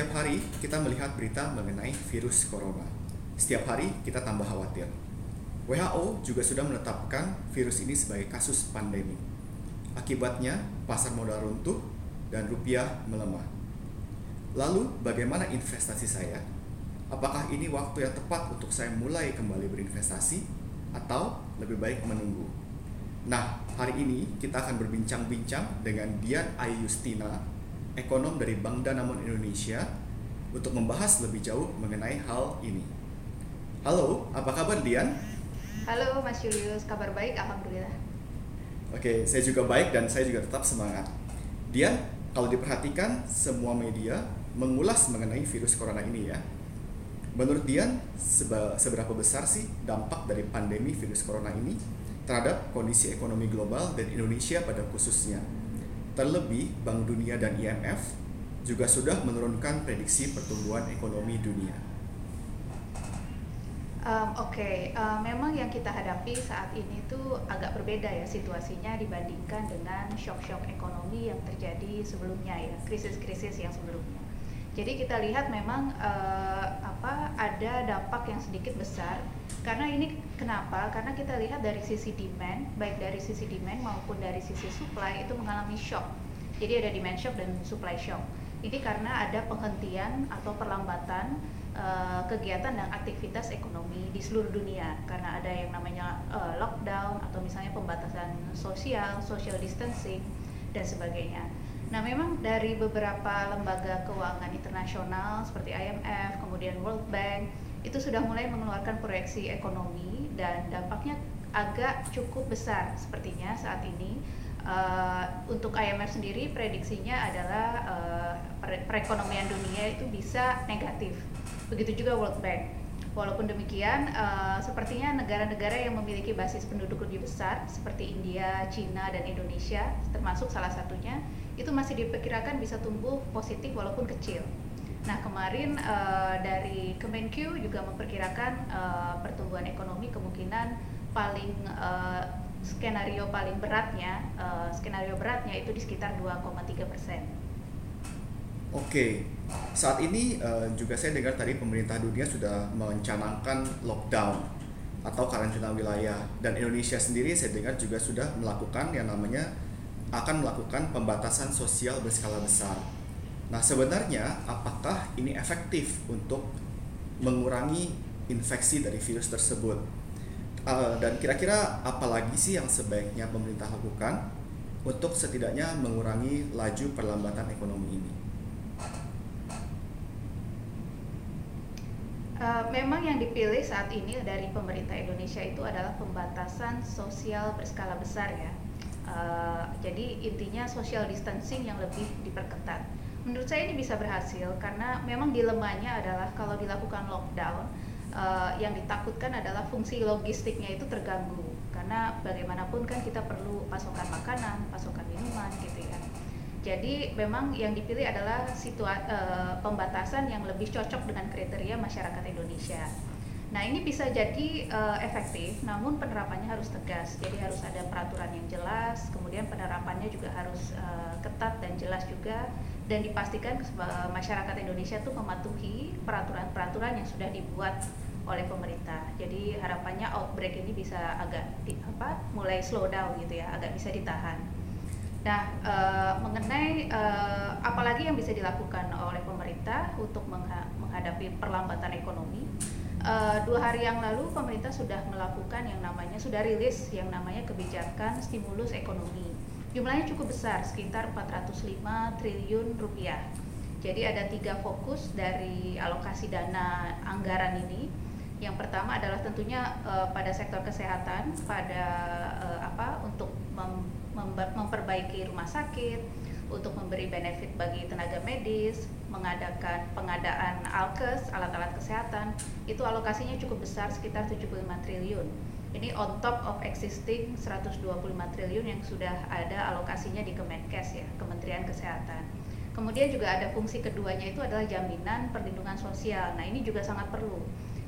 Setiap hari kita melihat berita mengenai virus corona. Setiap hari kita tambah khawatir. WHO juga sudah menetapkan virus ini sebagai kasus pandemi. Akibatnya, pasar modal runtuh dan rupiah melemah. Lalu, bagaimana investasi saya? Apakah ini waktu yang tepat untuk saya mulai kembali berinvestasi atau lebih baik menunggu? Nah, hari ini kita akan berbincang-bincang dengan Dian Ayu Yustina, ekonom dari Bank Danamon Indonesia untuk membahas lebih jauh mengenai hal ini. Halo, apa kabar Dian? Halo Mas Julius, kabar baik Alhamdulillah. Oke, saya juga baik dan saya juga tetap semangat. Dian, kalau diperhatikan semua media mengulas mengenai virus corona ini ya. Menurut Dian, seberapa besar sih dampak dari pandemi virus corona ini terhadap kondisi ekonomi global dan Indonesia pada khususnya? Terlebih, Bank Dunia dan IMF juga sudah menurunkan prediksi pertumbuhan ekonomi dunia. Um, Oke, okay. uh, memang yang kita hadapi saat ini tuh agak berbeda ya situasinya dibandingkan dengan shock-shock ekonomi yang terjadi sebelumnya ya, krisis-krisis yang sebelumnya. Jadi kita lihat memang uh, apa ada dampak yang sedikit besar karena ini kenapa? Karena kita lihat dari sisi demand, baik dari sisi demand maupun dari sisi supply itu mengalami shock. Jadi ada demand shock dan supply shock. Ini karena ada penghentian atau perlambatan uh, kegiatan dan aktivitas ekonomi di seluruh dunia karena ada yang namanya uh, lockdown atau misalnya pembatasan sosial, social distancing dan sebagainya. Nah, memang dari beberapa lembaga keuangan internasional seperti IMF, kemudian World Bank itu sudah mulai mengeluarkan proyeksi ekonomi dan dampaknya agak cukup besar sepertinya saat ini. Uh, untuk IMF sendiri prediksinya adalah uh, perekonomian dunia itu bisa negatif. Begitu juga World Bank. Walaupun demikian, uh, sepertinya negara-negara yang memiliki basis penduduk lebih besar seperti India, Cina, dan Indonesia, termasuk salah satunya, itu masih diperkirakan bisa tumbuh positif walaupun kecil. Nah kemarin uh, dari Kemenq juga memperkirakan uh, pertumbuhan ekonomi kemungkinan paling uh, skenario paling beratnya uh, skenario beratnya itu di sekitar 2,3 persen. Oke, saat ini uh, juga saya dengar tadi pemerintah dunia sudah mencanangkan lockdown atau karantina wilayah dan Indonesia sendiri saya dengar juga sudah melakukan yang namanya akan melakukan pembatasan sosial berskala besar Nah, sebenarnya apakah ini efektif untuk mengurangi infeksi dari virus tersebut? Uh, dan kira-kira apa lagi sih yang sebaiknya pemerintah lakukan untuk setidaknya mengurangi laju perlambatan ekonomi ini? Uh, memang yang dipilih saat ini dari pemerintah Indonesia itu adalah pembatasan sosial berskala besar ya. Uh, jadi intinya social distancing yang lebih diperketat menurut saya ini bisa berhasil karena memang dilemanya adalah kalau dilakukan lockdown uh, yang ditakutkan adalah fungsi logistiknya itu terganggu karena bagaimanapun kan kita perlu pasokan makanan, pasokan minuman gitu ya. Jadi memang yang dipilih adalah situa uh, pembatasan yang lebih cocok dengan kriteria masyarakat Indonesia. Nah ini bisa jadi uh, efektif, namun penerapannya harus tegas. Jadi harus ada peraturan yang jelas, kemudian penerapannya juga harus uh, ketat dan jelas juga, dan dipastikan masyarakat Indonesia itu mematuhi peraturan-peraturan yang sudah dibuat oleh pemerintah. Jadi harapannya outbreak ini bisa agak di, apa, mulai slow down gitu ya, agak bisa ditahan. Nah, e, mengenai e, apalagi yang bisa dilakukan oleh pemerintah untuk menghadapi perlambatan ekonomi uh, dua hari yang lalu pemerintah sudah melakukan yang namanya sudah rilis yang namanya kebijakan stimulus ekonomi. Jumlahnya cukup besar, sekitar 405 triliun rupiah. Jadi ada tiga fokus dari alokasi dana anggaran ini. Yang pertama adalah tentunya uh, pada sektor kesehatan, pada uh, apa untuk mem memperbaiki rumah sakit, untuk memberi benefit bagi tenaga medis, mengadakan pengadaan alkes, alat-alat kesehatan, itu alokasinya cukup besar sekitar 75 triliun. Ini on top of existing 125 triliun yang sudah ada alokasinya di Kemenkes ya, Kementerian Kesehatan. Kemudian juga ada fungsi keduanya itu adalah jaminan perlindungan sosial. Nah, ini juga sangat perlu.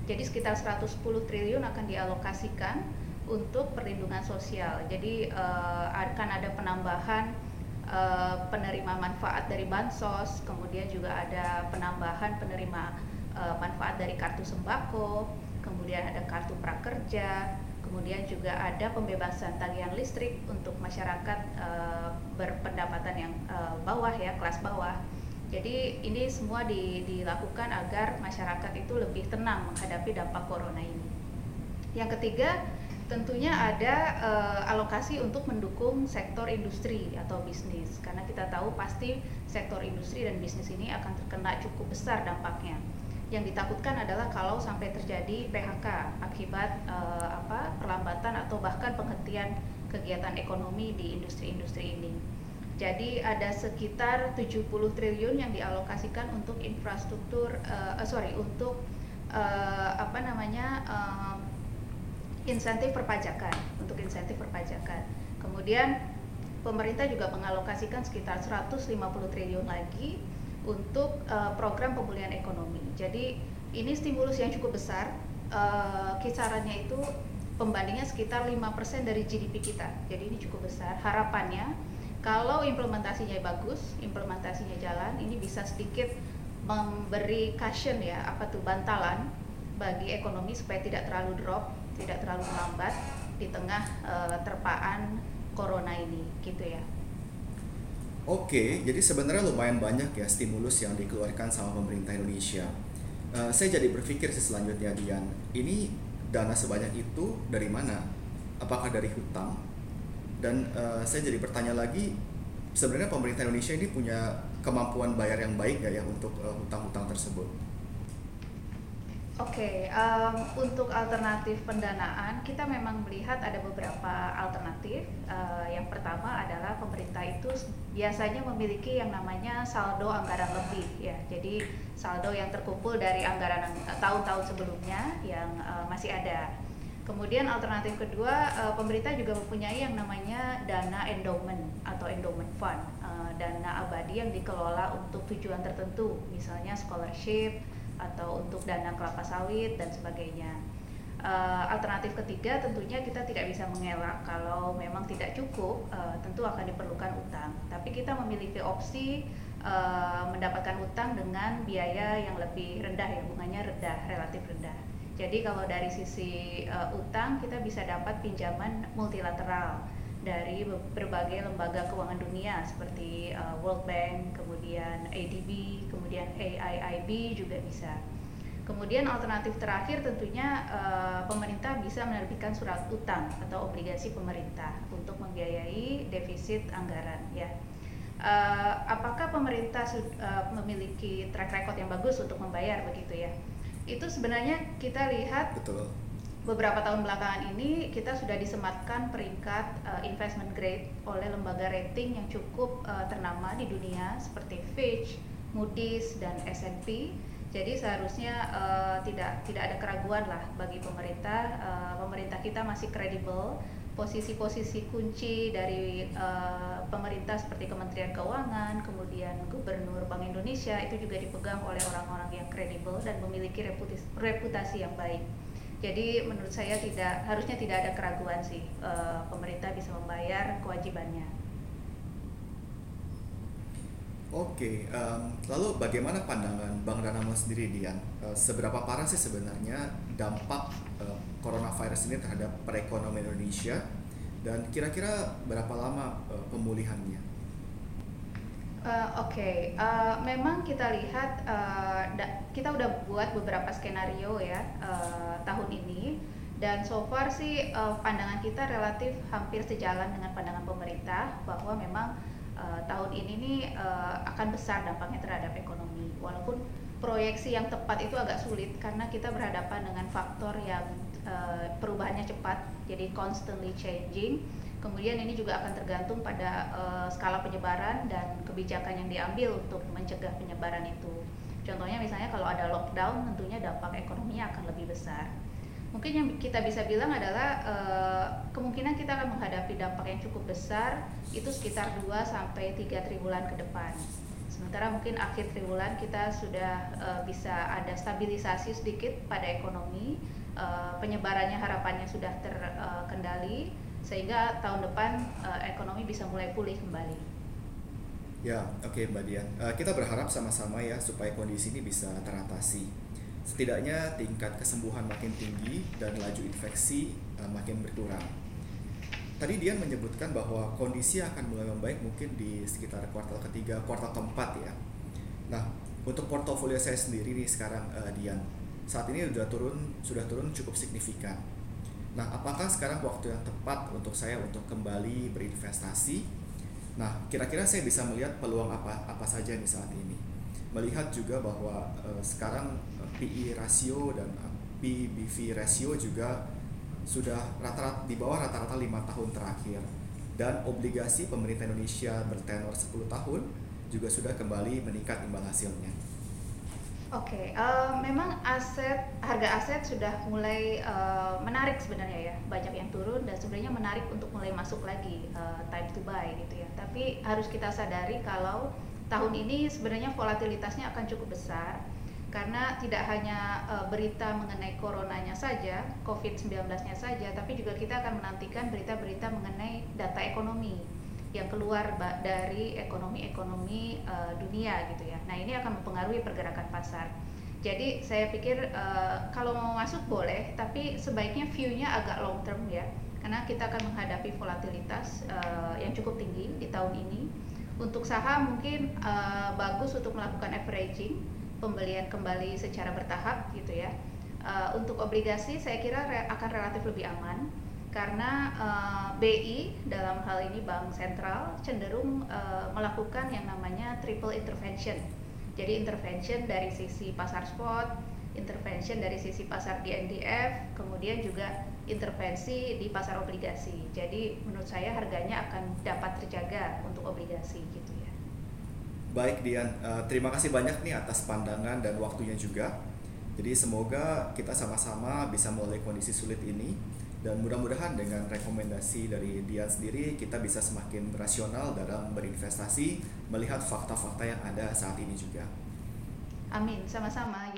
Jadi sekitar 110 triliun akan dialokasikan untuk perlindungan sosial. Jadi uh, akan ada penambahan uh, penerima manfaat dari bansos, kemudian juga ada penambahan penerima uh, manfaat dari kartu sembako, kemudian ada kartu prakerja, kemudian juga ada pembebasan tagihan listrik untuk masyarakat uh, berpendapatan yang bawah ya kelas bawah. Jadi ini semua di, dilakukan agar masyarakat itu lebih tenang menghadapi dampak corona ini. Yang ketiga tentunya ada uh, alokasi untuk mendukung sektor industri atau bisnis karena kita tahu pasti sektor industri dan bisnis ini akan terkena cukup besar dampaknya yang ditakutkan adalah kalau sampai terjadi PHK akibat uh, apa perlambatan atau bahkan penghentian kegiatan ekonomi di industri-industri ini. Jadi ada sekitar 70 triliun yang dialokasikan untuk infrastruktur uh, sorry untuk uh, apa namanya uh, insentif perpajakan untuk insentif perpajakan. Kemudian pemerintah juga mengalokasikan sekitar 150 triliun lagi untuk uh, program pemulihan ekonomi. Jadi ini stimulus yang cukup besar, uh, kisarannya itu pembandingnya sekitar 5% dari GDP kita. Jadi ini cukup besar. Harapannya kalau implementasinya bagus, implementasinya jalan, ini bisa sedikit memberi cushion ya, apa tuh bantalan bagi ekonomi supaya tidak terlalu drop, tidak terlalu melambat di tengah uh, terpaan corona ini, gitu ya. Oke, jadi sebenarnya lumayan banyak ya stimulus yang dikeluarkan sama pemerintah Indonesia. Uh, saya jadi berpikir sih selanjutnya Dian, ini dana sebanyak itu dari mana? Apakah dari hutang? Dan uh, saya jadi bertanya lagi, sebenarnya pemerintah Indonesia ini punya kemampuan bayar yang baik nggak ya untuk uh, hutang-hutang tersebut? Oke, okay, um, untuk alternatif pendanaan kita memang melihat ada beberapa alternatif. Uh, yang pertama adalah pemerintah itu biasanya memiliki yang namanya saldo anggaran lebih, ya. Jadi saldo yang terkumpul dari anggaran tahun-tahun sebelumnya yang uh, masih ada. Kemudian alternatif kedua, uh, pemerintah juga mempunyai yang namanya dana endowment atau endowment fund, uh, dana abadi yang dikelola untuk tujuan tertentu, misalnya scholarship atau untuk dana kelapa sawit dan sebagainya. Uh, alternatif ketiga tentunya kita tidak bisa mengelak kalau memang tidak cukup uh, tentu akan diperlukan utang. Tapi kita memiliki opsi uh, mendapatkan utang dengan biaya yang lebih rendah ya bunganya rendah relatif rendah. Jadi kalau dari sisi utang kita bisa dapat pinjaman multilateral dari berbagai lembaga keuangan dunia seperti uh, World Bank, kemudian ADB, kemudian AIIB juga bisa. Kemudian alternatif terakhir tentunya uh, pemerintah bisa menerbitkan surat utang atau obligasi pemerintah untuk membiayai defisit anggaran ya. Uh, apakah pemerintah uh, memiliki track record yang bagus untuk membayar begitu ya? Itu sebenarnya kita lihat Betul beberapa tahun belakangan ini kita sudah disematkan peringkat uh, investment grade oleh lembaga rating yang cukup uh, ternama di dunia seperti Fitch, Moody's dan S&P. Jadi seharusnya uh, tidak tidak ada keraguan lah bagi pemerintah. Uh, pemerintah kita masih kredibel. Posisi-posisi kunci dari uh, pemerintah seperti Kementerian Keuangan, kemudian Gubernur Bank Indonesia itu juga dipegang oleh orang-orang yang kredibel dan memiliki reputasi, reputasi yang baik. Jadi menurut saya tidak harusnya tidak ada keraguan sih uh, pemerintah bisa membayar kewajibannya. Oke, um, lalu bagaimana pandangan Bang Danama sendiri Dian? Uh, seberapa parah sih sebenarnya dampak uh, coronavirus ini terhadap perekonomian Indonesia dan kira-kira berapa lama uh, pemulihannya? Uh, Oke, okay. uh, memang kita lihat uh, kita udah buat beberapa skenario ya uh, tahun ini. Dan so far sih uh, pandangan kita relatif hampir sejalan dengan pandangan pemerintah bahwa memang uh, tahun ini nih uh, akan besar dampaknya terhadap ekonomi. Walaupun proyeksi yang tepat itu agak sulit karena kita berhadapan dengan faktor yang uh, perubahannya cepat jadi constantly changing Kemudian ini juga akan tergantung pada uh, skala penyebaran dan kebijakan yang diambil untuk mencegah penyebaran itu. Contohnya misalnya kalau ada lockdown tentunya dampak ekonominya akan lebih besar. Mungkin yang kita bisa bilang adalah uh, kemungkinan kita akan menghadapi dampak yang cukup besar itu sekitar 2 sampai 3 triwulan ke depan. Sementara mungkin akhir triwulan kita sudah uh, bisa ada stabilisasi sedikit pada ekonomi, penyebarannya harapannya sudah terkendali sehingga tahun depan uh, ekonomi bisa mulai pulih kembali. Ya, oke okay, Mbak Dian. Uh, kita berharap sama-sama ya supaya kondisi ini bisa teratasi. Setidaknya tingkat kesembuhan makin tinggi dan laju infeksi uh, makin berkurang. Tadi Dian menyebutkan bahwa kondisi akan mulai membaik mungkin di sekitar kuartal ketiga, kuartal keempat ya. Nah, untuk portofolio saya sendiri nih sekarang uh, Dian, saat ini sudah turun sudah turun cukup signifikan. Nah, apakah sekarang waktu yang tepat untuk saya untuk kembali berinvestasi Nah, kira-kira saya bisa melihat peluang apa apa saja nih saat ini. Melihat juga bahwa uh, sekarang eh, PE rasio dan eh, PBV rasio juga sudah rata-rata di bawah rata-rata lima tahun terakhir dan obligasi pemerintah Indonesia bertenor 10 tahun juga sudah kembali meningkat imbal hasilnya. Oke, okay, uh, memang aset harga aset sudah mulai uh, menarik sebenarnya ya, banyak yang turun dan sebenarnya menarik untuk mulai masuk lagi uh, time to buy gitu ya. Tapi harus kita sadari kalau tahun ini sebenarnya volatilitasnya akan cukup besar karena tidak hanya uh, berita mengenai coronanya saja, COVID-19-nya saja, tapi juga kita akan menantikan berita-berita mengenai data ekonomi yang keluar dari ekonomi-ekonomi uh, dunia gitu ya. Nah ini akan mempengaruhi pergerakan pasar. Jadi saya pikir uh, kalau mau masuk boleh, tapi sebaiknya view-nya agak long term ya, karena kita akan menghadapi volatilitas uh, yang cukup tinggi di tahun ini. Untuk saham mungkin uh, bagus untuk melakukan averaging, pembelian kembali secara bertahap gitu ya. Uh, untuk obligasi saya kira re akan relatif lebih aman karena uh, eh, BI dalam hal ini bank sentral cenderung uh, melakukan yang namanya triple intervention. Jadi intervention dari sisi pasar spot, intervention dari sisi pasar DNDF, kemudian juga intervensi di pasar obligasi. Jadi menurut saya harganya akan dapat terjaga untuk obligasi gitu ya. Baik Dian, uh, terima kasih banyak nih atas pandangan dan waktunya juga. Jadi semoga kita sama-sama bisa mulai kondisi sulit ini dan mudah-mudahan dengan rekomendasi dari Dian sendiri kita bisa semakin rasional dalam berinvestasi melihat fakta-fakta yang ada saat ini juga. Amin, sama-sama.